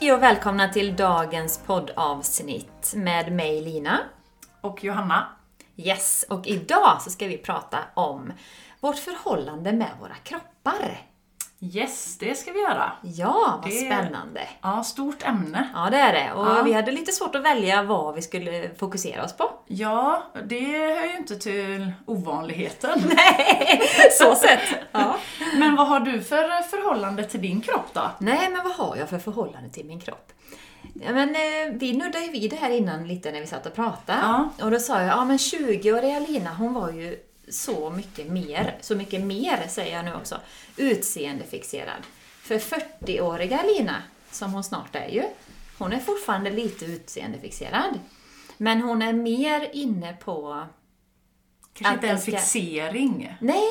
Hej och välkomna till dagens poddavsnitt med mig Lina. Och Johanna. Yes, och idag så ska vi prata om vårt förhållande med våra kroppar. Yes, det ska vi göra. Ja, vad Det- spännande. Ja, stort ämne. Ja, det är det. Och Ja. vi hade lite svårt att välja vad vi skulle fokusera oss på. Ja, det hör ju inte till ovanligheten. Nej, så sett. Ja. Men vad har du för förhållande till din kropp då? Nej, men vad har jag för förhållande till min kropp? Ja, men, eh, vi nuddade ju vid det här innan lite när vi satt och pratade. Ja. Och då sa jag, ja men 20-åriga Lina, hon var ju så mycket mer, så mycket mer säger jag nu också, utseendefixerad. För 40-åriga Lina, som hon snart är ju, hon är fortfarande lite utseendefixerad. Men hon är mer inne på Kanske inte en ska- fixering? Nej,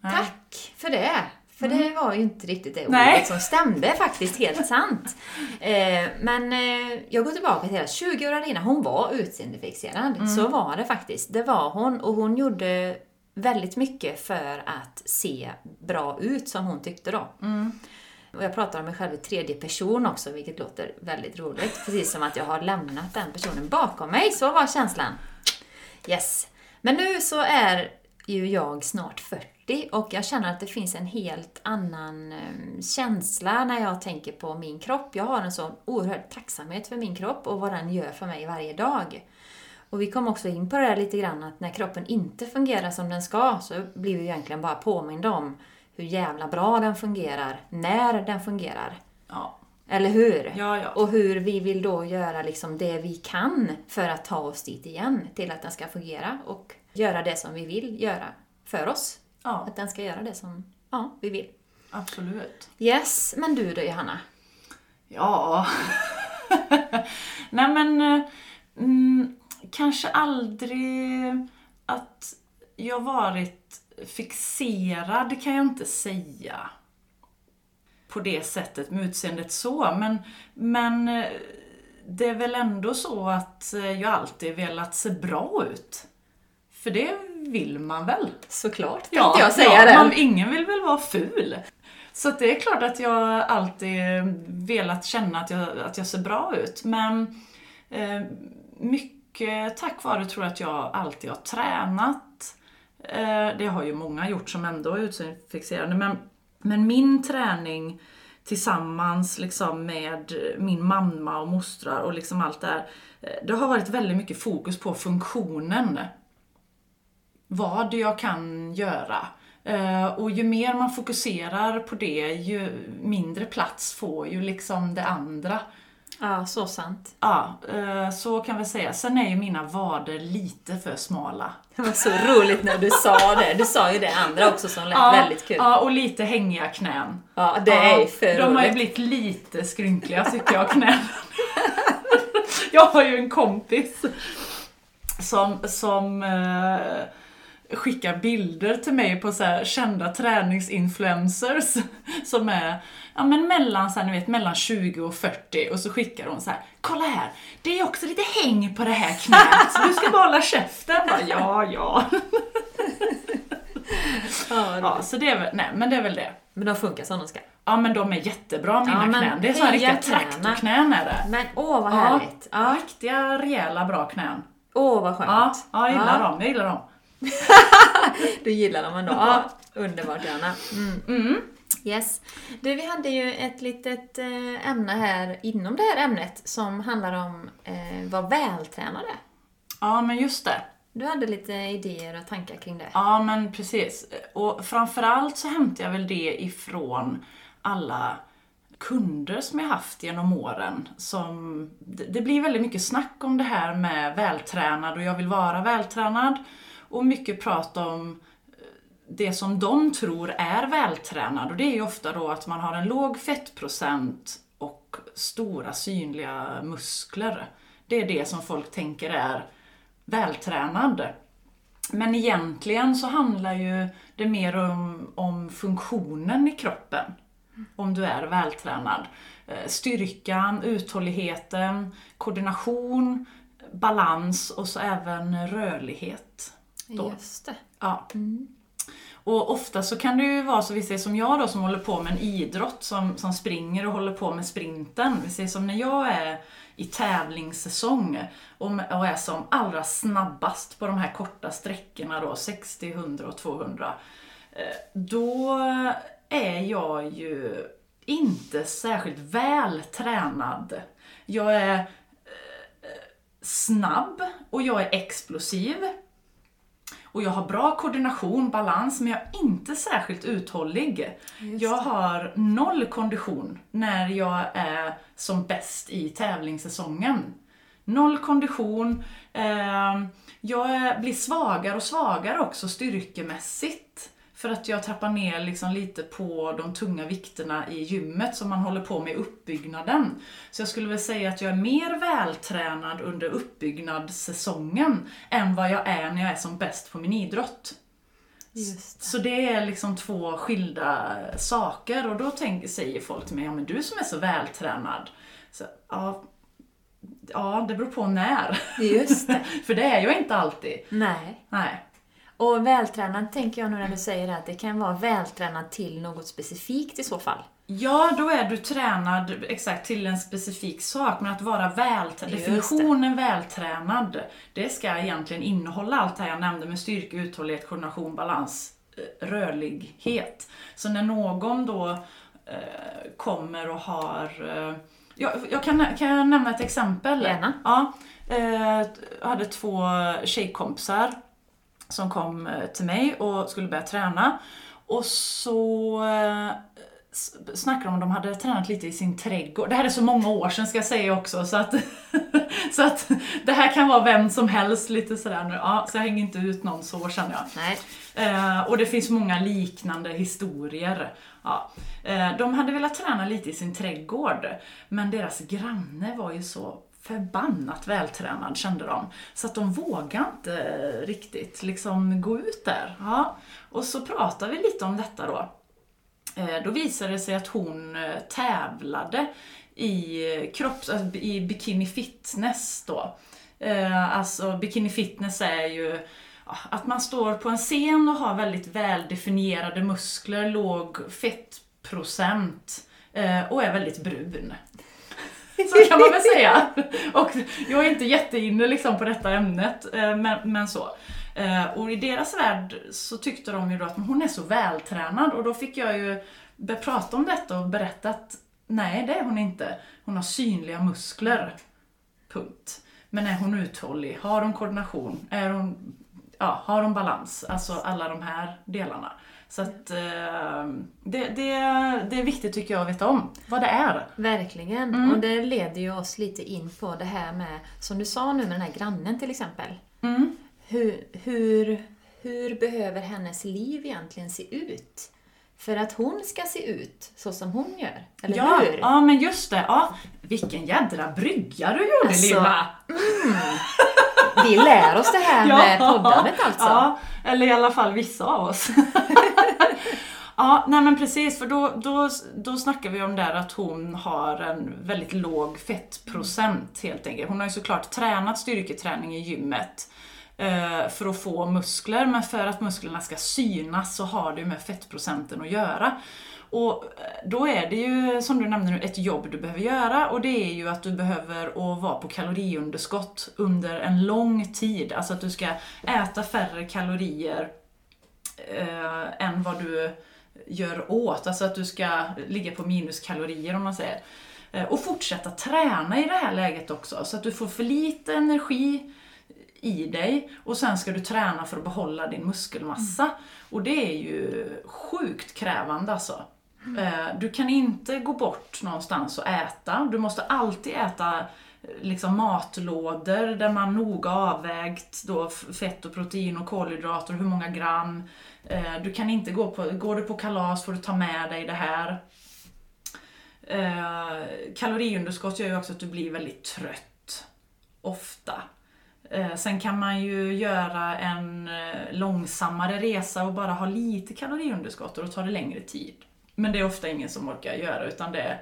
Nej. tack för det. För det var ju inte riktigt det ordet Nej. som stämde faktiskt, helt sant. Eh, men eh, jag går tillbaka till det. 20-åriga Lina, hon var utseendefixerad. Så var det faktiskt. Det var hon. Och hon gjorde väldigt mycket för att se bra ut, som hon tyckte då. Och jag pratar om mig själv i tredje person också, vilket låter väldigt roligt. Precis som att jag har lämnat den personen bakom mig. Så var känslan. Yes. Men nu så är ju jag snart 40 och jag känner att det finns en helt annan eh, känsla när jag tänker på min kropp. Jag har en sån oerhörd tacksamhet för min kropp och vad den gör för mig varje dag. Och vi kom också in på det där lite grann att när kroppen inte fungerar som den ska så blir vi egentligen bara påminda om hur jävla bra den fungerar när den fungerar. Ja. Eller hur? Ja, ja. Och hur vi vill då göra liksom det vi kan för att ta oss dit igen, till att den ska fungera och göra det som vi vill göra för oss. Ja, Att den ska göra det som ja, vi vill. absolut. Yes, men du då Johanna? Ja. Nej men, eh, mm, kanske aldrig att jag varit fixerad kan jag inte säga. På det sättet med utseendet så, men, men eh, det är väl ändå så att eh, jag alltid velat se bra ut. För det vill man väl? Såklart, tänkte jag säga ja, det. man, ingen vill väl vara ful. Så det är klart att jag alltid velat känna att jag, att jag ser bra ut. Men eh, mycket Eh, tack vare tror jag att jag alltid har tränat. Eh, det har ju många gjort som ändå är utseendefixerade. Men, men min träning tillsammans liksom med min mamma och mostrar och liksom allt det här. Eh, det har varit väldigt mycket fokus på funktionen vad jag kan göra. Och ju mer man fokuserar på det, ju mindre plats får ju liksom det andra. Ja, så sant. Ja, eh, så kan vi säga. Sen är ju mina vader lite för smala. Det var så roligt när du sa det. Du sa ju det andra också som lät väldigt kul. Ja, och lite hängiga knän. Ja, det är ju Ja, för De har ju roligt. blivit lite skrynkliga tycker jag, knän. jag har ju en kompis som, som eh, skickar bilder till mig på så här kända träningsinfluencers som är ja, men mellan, så här, ni vet, mellan 20 och 40 och så skickar hon så här Kolla här, det är också lite häng på det här knät, så du ska bara hålla käften. Bara, ja, ja. Ja, ja. Så det är väl, nej men det är väl det. Men de funkar som de ska. Ja men de är jättebra mina Ja, knän. Det är såna heja riktiga traktorknän är det. Men åh vad Ja. härligt. Ja. Riktiga, rejäla, bra knän. Åh vad skönt. Ja, ja jag gillar dem. Jag gillar dem. Du gillar dem ändå. Ja, underbart Johanna. Mm. Mm. Yes. Du, vi hade ju ett litet eh, ämne här inom det här ämnet som handlar om eh, vad vältränad är. Ja, men just det. Du hade lite idéer och tankar kring det. Ja, men precis. Och framförallt så hämtar jag väl det ifrån alla kunder som jag haft genom åren. Som, det det blir väldigt mycket snack om det här med vältränad och jag vill vara vältränad. Och mycket prat om eh, det som de tror är vältränad och det är ju ofta då att man har en låg fettprocent och stora synliga muskler. Det är det som folk tänker är vältränad. Men egentligen så handlar ju det mer om, om funktionen i kroppen. Om du är vältränad. Eh, styrkan, uthålligheten, koordination, balans och så även rörlighet. Då. Just det. Ja. Och ofta så kan det ju vara så, vi ser som jag då som håller på med en idrott, som, som springer och håller på med sprinten. Vi ser som när jag är i tävlingssäsong och, och är som allra snabbast på de här korta sträckorna då, 60, 100 och 200. Eh, då är jag ju inte särskilt väl tränad. Jag är snabb och jag är explosiv. Och jag har bra koordination, balans, men jag är inte särskilt uthållig. Jag har noll kondition när jag är som bäst i tävlingssäsongen. Noll kondition. Eh, jag blir svagare och svagare också styrkemässigt. För att jag trappar ner liksom lite på de tunga vikterna i gymmet som man håller på med i uppbyggnaden. Så jag skulle väl säga att jag är mer vältränad under uppbyggnadssäsongen än vad jag är när jag är som bäst på min idrott. Det. Så det är liksom två skilda saker och då tänker, säger folk till mig, ja men du som är så vältränad. Så, ja, ja, det beror på när. Just det. För det är jag inte alltid. Nej. Nej. Och vältränad tänker jag nu när du säger det, att det kan vara vältränad till något specifikt i så fall. Ja, då är du tränad exakt till en specifik sak, men att vara vältränad, definitionen vältränad, det ska egentligen innehålla allt det här jag nämnde med styrka, uthållighet, koordination, balans, eh, rörlighet. Så när någon då eh, kommer och har eh, jag, jag kan, kan jag nämna ett exempel? Gärna. Ja, eh, jag hade två tjejkompisar som kom eh, till mig och skulle börja träna. Och så eh, snackade de om de hade tränat lite i sin trädgård. Det här är så många år sedan ska jag säga också så att, så att det här kan vara vem som helst lite sådär nu. Ja, så jag hänger inte ut någon så känner jag. Nej. Eh, och det finns många liknande historier. Ja. Eh, de hade velat träna lite i sin trädgård, men deras granne var ju så förbannat vältränad kände de. Så att de vågade inte eh, riktigt liksom gå ut där. Ja. Och så pratade vi lite om detta då. Eh, då visade det sig att hon eh, tävlade i, kropps, alltså i bikini fitness då. Alltså bikini fitness är ju att man står på en scen och har väldigt väldefinierade muskler, låg fettprocent och är väldigt brun. Så kan man väl säga. Och jag är inte jätteinne liksom på detta ämnet, eh, men, men så. Eh, Och i deras värld så tyckte de ju då att hon är så vältränad och då fick jag ju prata om detta och berätta att nej, det är hon inte. Hon har synliga muskler. Punkt. Men är hon uthållig? Har hon koordination? Är hon, ja, har hon balans? Alltså alla de här delarna. Så att eh, det, det, det är viktigt tycker jag att veta om vad det är. Verkligen. Mm. Och det leder ju oss lite in på det här med, som du sa nu med den här grannen till exempel. Mm. Hur, hur, hur behöver hennes liv egentligen se ut? För att hon ska se ut så som hon gör. Eller ja, hur? ja, men just det. Ja, vilken jädra brygga du gjorde Alltså, Lilla! Vi lär oss det här med poddandet alltså. Ja, eller i alla fall vissa av oss. ja, nej men precis, för då, då, då snackar vi om där att hon har en väldigt låg fettprocent helt enkelt. Hon har ju såklart tränat styrketräning i gymmet eh, för att få muskler, men för att musklerna ska synas så har det ju med fettprocenten att göra. Och eh, då är det ju, som du nämnde nu, ett jobb du behöver göra och det är ju att du behöver att vara på kaloriunderskott under en lång tid. Alltså att du ska äta färre kalorier eh, än vad du gör åt. Alltså att du ska ligga på minuskalorier om man säger. Eh, och fortsätta träna i det här läget också, så att du får för lite energi i dig och sen ska du träna för att behålla din muskelmassa. Och det är ju sjukt krävande alltså. Eh, Du kan inte gå bort någonstans och äta. Du måste alltid äta liksom matlådor där man noga avvägt då fett och protein och kolhydrater, hur många gram. Eh, du kan inte gå på, går du på kalas får du ta med dig det här. Eh, kaloriunderskott gör ju också att du blir väldigt trött. Ofta. Eh, sen kan man ju göra en långsammare resa och bara ha lite kaloriunderskott och då tar det längre tid. Men det är ofta ingen som orkar göra utan det är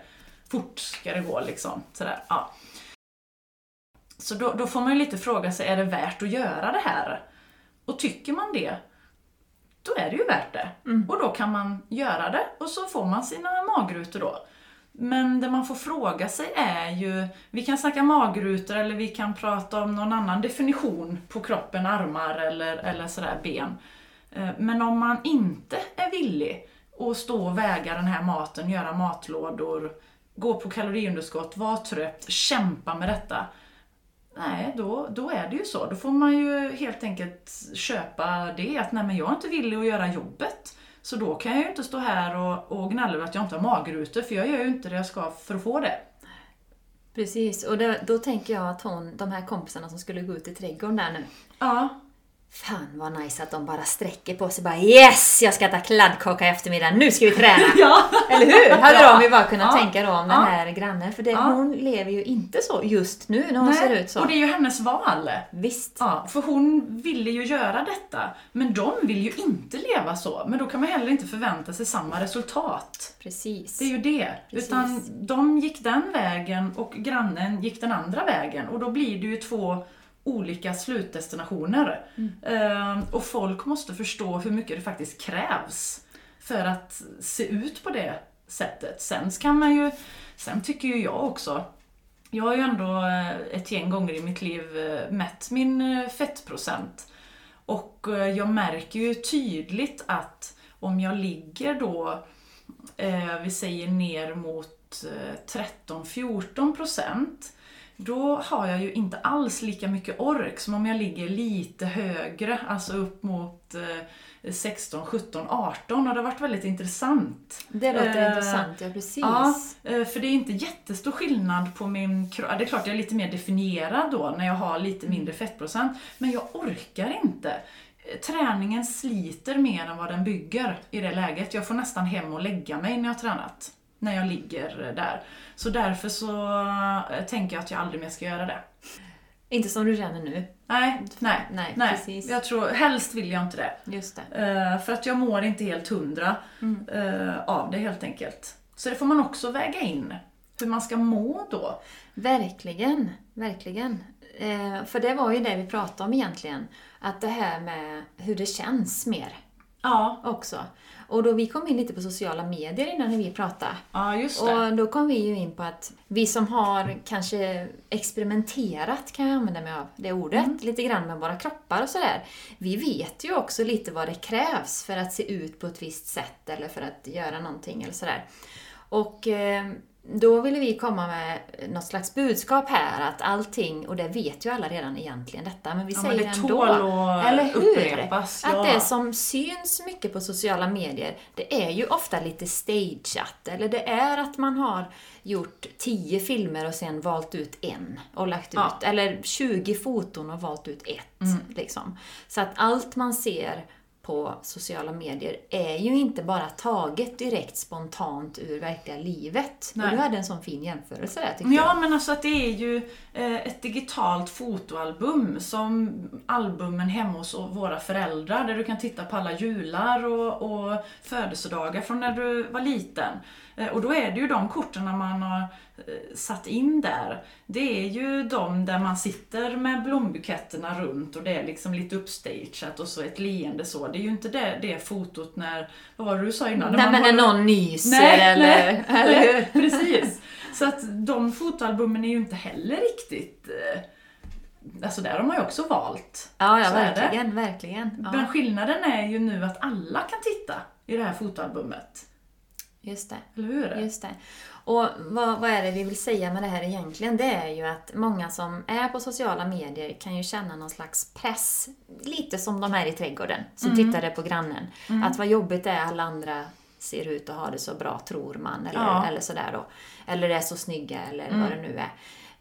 fort ska det gå liksom. Sådär, ja. Så då, då får man ju lite fråga sig, är det värt att göra det här? Och tycker man det, då är det ju värt det. Mm. Och då kan man göra det och så får man sina magrutor då. Men det man får fråga sig är ju, vi kan snacka magrutor eller vi kan prata om någon annan definition på kroppen, armar eller, eller sådär ben. Eh, Men om man inte är villig att stå och väga den här maten, göra matlådor, gå på kaloriunderskott, vara trött, kämpa med detta. Nej, då, då är det ju så. Då får man ju helt enkelt köpa det att nej men jag är inte villig att göra jobbet. Så då kan jag ju inte stå här och, och gnälla över att jag inte har magrutor för jag gör ju inte det jag ska för att få det. Precis, och det, då tänker jag att hon, de här kompisarna som skulle gå ut i trädgården där nu. Ja, Fan vad nice att de bara sträcker på sig bara Yes! Jag ska äta kladdkaka i eftermiddag, nu ska vi träna! ja. Eller hur? Hade Ja. de ju bara kunnat Ja. tänka då om den Ja. här grannen. För det, Ja. hon lever ju inte så just nu när hon ser ut så. och det är ju hennes val. Visst. Ja, för hon ville ju göra detta, men de vill ju inte leva så. Men då kan man heller inte förvänta sig samma resultat. Precis. Det är ju det. Precis. Utan de gick den vägen och grannen gick den andra vägen och då blir det ju två olika slutdestinationer. Ehm, och folk måste förstå hur mycket det faktiskt krävs för att se ut på det sättet. Sen kan man ju, sen tycker ju jag också, jag har ju ändå eh, ett gäng gånger i mitt liv eh, mätt min eh, fettprocent. Och jag märker ju tydligt att om jag ligger då, vi säger ner mot eh, 13-14 procent, då har jag ju inte alls lika mycket ork som om jag ligger lite högre, alltså upp mot eh, 16, 17, 18 och det har varit väldigt intressant. Det låter Eh, intressant, ja precis. Ja, eh, för det är inte jättestor skillnad på min kropp. Det är klart jag är lite mer definierad då när jag har lite mindre fettprocent. Men jag orkar inte. Träningen sliter mer än vad den bygger i det läget. Jag får nästan hem och lägga mig när jag har tränat. När jag ligger där. Så därför så eh, tänker jag att jag aldrig mer ska göra det. Inte som du känner nu. Nej, nej, Nej, nej. precis. Jag tror, helst vill jag inte det. Just det. Eh, för att jag mår inte helt hundra Mm. eh, av det helt enkelt. Så det får man också väga in. Hur man ska må då. Verkligen, verkligen. Eh, för det var ju det vi pratade om egentligen. Att det här med hur det känns mer Ja, också. Och då vi kom in lite på sociala medier innan vi pratade. ja just det. Och då kom vi ju in på att vi som har kanske experimenterat, kan jag använda mig av det ordet, Mm. lite grann med våra kroppar och sådär. Vi vet ju också lite vad det krävs för att se ut på ett visst sätt eller för att göra någonting eller sådär. Och eh, då ville vi komma med något slags budskap här att allting, och det vet ju alla redan egentligen detta, men vi Ja, men säger det ändå. tål att eller hur? upprepas, Att ja. det som syns mycket på sociala medier, det är ju ofta lite stageat. Eller det är att man har gjort 10 filmer och sen valt ut en och lagt ut. Ja. Eller 20 foton och valt ut ett. Mm. Liksom. Så att allt man ser på sociala medier är ju inte bara taget direkt spontant ur verkliga livet. Nej. Och du hade en sån fin jämförelse där tycker Ja, jag. men alltså att det är ju eh, ett digitalt fotoalbum som albumen hemma hos våra föräldrar där du kan titta på alla jular och, och födelsedagar från när du var liten. Eh, och då är det ju de korten man har eh, satt in där. Det är ju de där man sitter med blombuketterna runt och det är liksom lite uppstageat och så ett leende så. Det är ju inte det, det fotot när, vad var det du sa innan? Nej man men när någon nyser Nej, eller... nej, eller nej, precis. Så att de fotoalbumen är ju inte heller riktigt... eh, Alltså där har man ju också valt. Ja, ja verkligen, verkligen. Ja. Men skillnaden är ju nu att alla kan titta i det här fotoalbumet. Just det. Eller hur? Just det. Och vad, vad är det vi vill säga med det här egentligen? Det är ju att många som är på sociala medier kan ju känna någon slags press, lite som de här i trädgården, som Mm. tittade på grannen. Att vad jobbigt det är, alla andra ser ut att ha det så bra, tror man, eller, Ja. eller sådär då. Eller är så snygga, eller Mm. vad det nu är.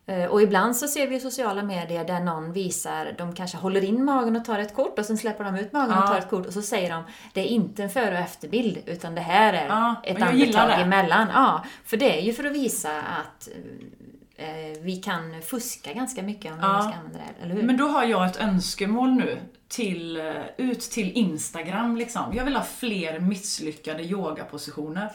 Eh, Och ibland så ser vi sociala medier där någon visar, de kanske håller in magen och tar ett kort och sen släpper de ut magen och Ja. tar ett kort och så säger de det är inte en före och efterbild utan det här är Ja, ett andetag det. emellan. Ja, för det är ju för att visa att eh, vi kan fuska ganska mycket om vi Ja. ska använda det, eller hur? Men då har jag ett önskemål nu till, eh, ut till Instagram liksom. Jag vill ha fler misslyckade yogapositioner.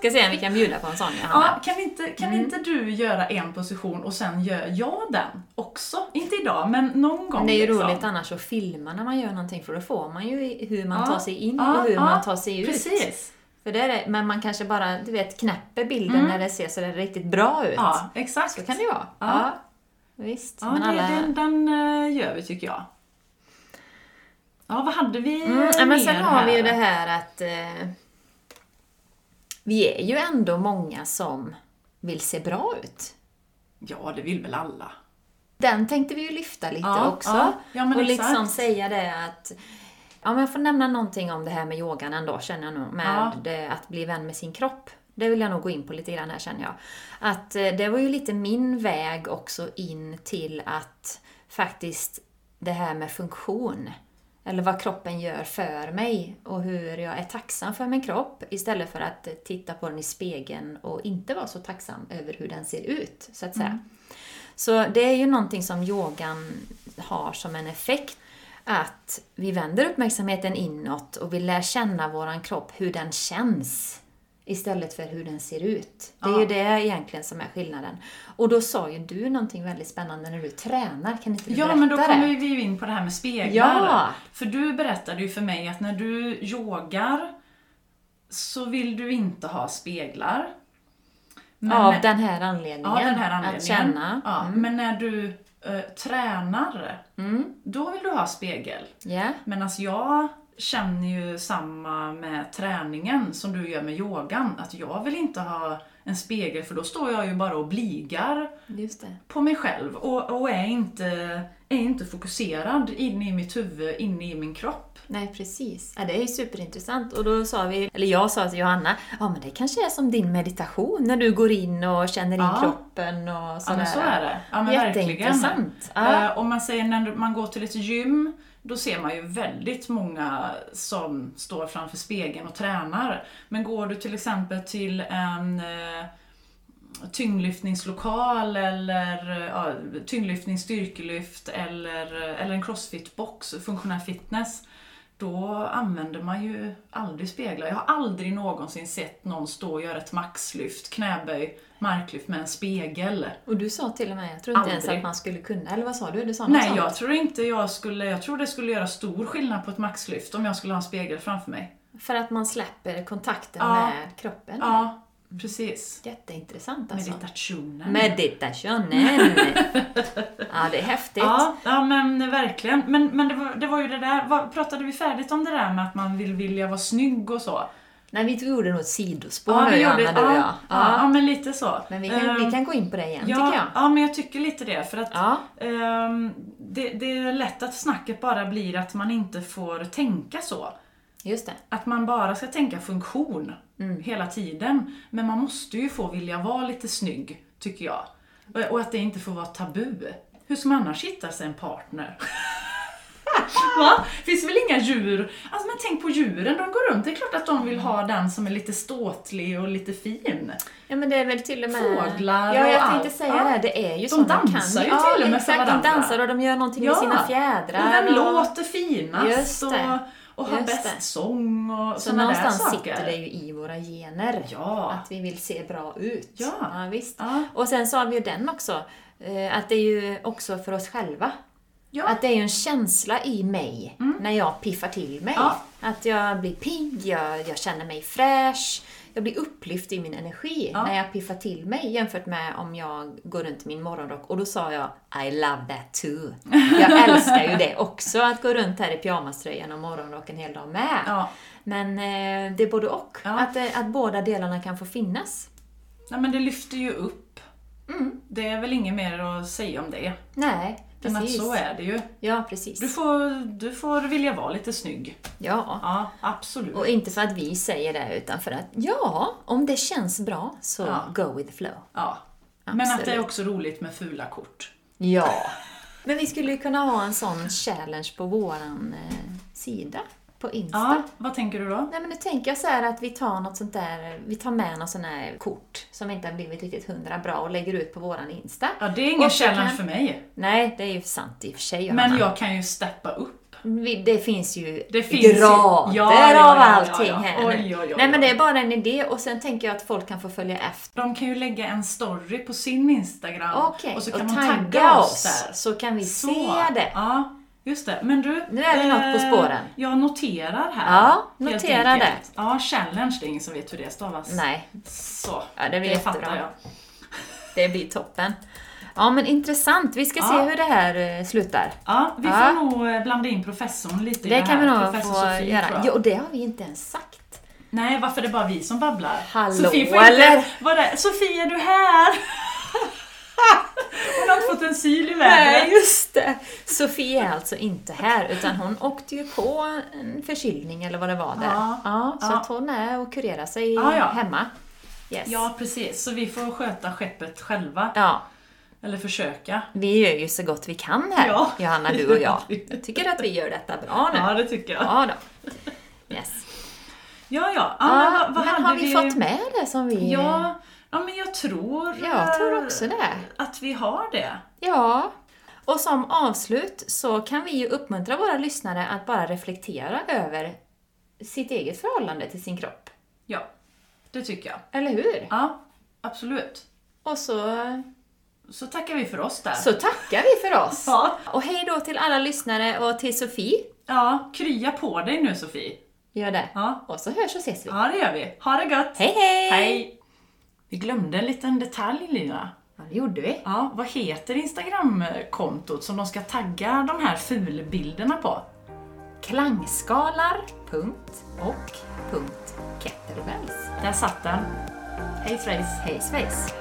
Ska se om vi kan bjuda på en sån Johanna. Ja, kan inte, kan Mm. inte du göra en position och sen gör jag den också? Inte idag, men någon gång. Det är ju liksom. roligt annars att filma när man gör någonting för då får man ju hur man Ja, tar sig in ja, och hur ja, man tar sig ut. Precis. För det är men man kanske bara, du vet, knäpper bilden när det ser så där riktigt bra ut. Mm. Ja, exakt. Så kan det ju vara. Ja. Visst. Ja, men det, alla... den, den eh, gör vi tycker jag. Ja, vad hade vi Mm, ja, men mer sen har vi ju det här att eh, vi är ju ändå många som vill se bra ut. Ja, det vill väl alla. Den tänkte vi ju lyfta lite Ja, också. ja, ja, och exakt. liksom säga det att Ja, men jag får nämna någonting om det här med yogan ändå, känner jag nog. Med det, att bli vän med sin kropp. Det vill jag nog gå in på lite grann här, känner jag. Att eh, det var ju lite min väg också in till att faktiskt det här med funktion. Eller vad kroppen gör för mig och hur jag är tacksam för min kropp istället för att titta på den i spegeln och inte vara så tacksam över hur den ser ut, så att säga. Så det är ju någonting som yogan har som en effekt. Att vi vänder uppmärksamheten inåt och vi lär känna våran kropp, hur den känns. Istället för hur den ser ut. Det är Ja. ju det egentligen som är skillnaden. Och då sa ju du någonting väldigt spännande när du tränar. Kan inte du Ja, berätta men då det? kommer vi ju in på det här med speglar. Ja. För du berättade ju för mig att när du yogar så vill du inte ha speglar. Men Av när- den här anledningen. ja, den här anledningen. Att känna. Ja, Mm. Men när du eh, tränar, Mm. då vill du ha spegel. Ja. Men alltså jag känner ju samma med träningen som du gör med yogan. Att jag vill inte ha en spegel för då står jag ju bara och bligar på mig själv och, och är, inte, är inte fokuserad inne i mitt huvud, inne i min kropp. Nej, precis. Ja, det är ju superintressant. Och då sa vi, eller jag sa till Johanna, ja men det kanske är som din meditation när du går in och känner in Ja. kroppen och Ja, sådär. men så är det. Ja, men. Jätteintressant. Ja. Eh, Om man säger när man går till ett gym, då ser man ju väldigt många som står framför spegeln och tränar. Men går du till exempel till en eh, tyngdlyftningslokal eller ja, tyngdlyftning, styrkelyft eller, eller en crossfitbox, funktionell fitness, då använder man ju aldrig speglar. Jag har aldrig någonsin sett någon stå och göra ett maxlyft, knäböj, marklyft med en spegel. Och du sa till och med, jag tror inte ens Aldrig. att man skulle kunna, eller vad sa du? Du sa Nej, sånt. jag tror inte jag skulle, jag tror det skulle göra stor skillnad på ett maxlyft om jag skulle ha en spegel framför mig. För att man släpper kontakten Ja. med kroppen. Ja, precis. Jätteintressant alltså. Meditationen. Meditationen. ja, det är häftigt. Ja, ja men verkligen. Men, men det, var, det var ju det där, vad, pratade vi färdigt om det där med att man vill vilja vara snygg och så? Nej, vi gjorde nog ett sidospår Ja, vi gjorde- du och jag. ja, ja, ja, men lite så. Men vi kan, Ehm, vi kan gå in på det igen, ja, tycker jag. Ja, men jag tycker lite det. För att ehm, det, det är lätt att snacket bara blir att man inte får tänka så. Just det. Att man bara ska tänka funktion Mm. hela tiden. Men man måste ju få vilja vara lite snygg, tycker jag. Och- att det inte får vara tabu. Hur ska man annars hitta sig en partner? Va? Finns väl inga djur? Alltså men tänk på djuren, de går runt. Det är klart att de vill ha den som är lite ståtlig och lite fin. Ja men det är väl till och med... Fåglar Ja, jag tänkte säga Ja. det. Det är ju De så man dansar kan. ju till och med för exakt, varandra. de dansar och de gör någonting Ja. med sina fjädrar. Och vem och- låter finast Just det. och, och Just bäst det. sång och Så där någonstans saker. sitter det ju i våra gener. Ja. Att vi vill se bra ut. Ja. visst. Ja. Och sen så har vi ju den också. eh, Att det är ju också för oss själva. Ja. Mm. Att det är ju en känsla i mig när jag piffar till mig. Ja. Att jag blir pigg, jag, jag känner mig fräsch. Jag blir upplyft i min energi Ja. när jag piffar till mig jämfört med om jag går runt i min morgonrock. Och då sa jag I love that too. Jag älskar ju det också, att gå runt här i pyjamaströjan och morgonrock en hel dag med. Ja. Men eh, det är både och. Ja. Att, eh, att båda delarna kan få finnas. Nej, men det lyfter ju upp. Mm. Det är väl inget mer att säga om det. Nej, Att precis. så är det ju. Ja, precis. Du får, du får vilja vara lite snygg. Ja. Ja, absolut. Och inte för att vi säger det, utan för att ja, om det känns bra så Ja. go with the flow. Ja. Men att det är Absolut. också roligt med fula kort. Ja. Men vi skulle ju kunna ha en sån challenge på våran eh, sida på Insta. Ja, vad tänker du då? Nej men nu tänker jag så här att vi tar något sånt där, vi tar med något sånt där kort som inte har blivit riktigt hundra bra och lägger ut på våran Insta. Ja, det är ingen Och challenge kan- för mig. Nej, det är ju sant i och för sig. Men jag kan ju steppa upp. Det finns ju Det finns ju- grader Ja, ja, ja, av allting ja. här Oj, oj, oj, Nej men det är bara en idé och sen tänker jag att folk kan få följa efter. De kan ju lägga en story på sin Instagram Okej, och så och, kan man tagga, tagga oss oss där. så kan vi Så. se det. Ja, just det. Men du, Nu är vi något på spåren. Jag noterar här. Ja, notera enkelt. Ja, challenge, det är ingen som vet hur det stavas. Nej, Så, Ja, det blir fattar jättebra. jag. det blir toppen. Ja men intressant, vi ska se Ja. hur det här eh, slutar. Ja, vi Ja. får nog eh, blanda in professorn lite i Det det kan här. vi nog Professor få Sofie, göra. Jo, det har vi inte ens sagt. Nej, varför är det bara vi som babblar? Hallå, Sofie får eller? Inte, vad är, Sofie, är du här? Hon har inte fått en syl i vädret. Just det! Sofie är alltså inte här, utan hon åkte ju på en förkylning eller vad det var där. Ja. så Ja. att hon är och kurerar sig Ja, ja. hemma. Yes. Ja, precis. Så vi får sköta skeppet själva. ja, Eller försöka. vi gör ju så gott vi kan här, Ja. Johanna, du och jag. Jag tycker att vi gör detta bra nu. Ja, det tycker jag. Ja då. Yes. Ja, ja. ja, Ja, vad, men har vi, fått med det som vi... Ja, ja, men jag tror... Jag tror också det. Att vi har det. Ja. Och som avslut så kan vi ju uppmuntra våra lyssnare att bara reflektera över sitt eget förhållande till sin kropp. Ja, det tycker jag. Eller hur? Ja, absolut. Och så, Så tackar vi för oss där. så tackar vi för oss. Ja. Och hej då till alla lyssnare och till Sofie. ja, krya på dig nu Sofie. Gör det. Ja. Och så hörs och ses vi. Ja, det gör vi. Ha det gött! Hej hej! Hej! Vi glömde en liten detalj Lina. Ja, det gjorde vi. Ja, vad heter Instagramkontot som de ska tagga de här fulbilderna på? Klangskalar. Punkt och punkt kettlebells. Där satt den. Hej svejs! Hej svejs!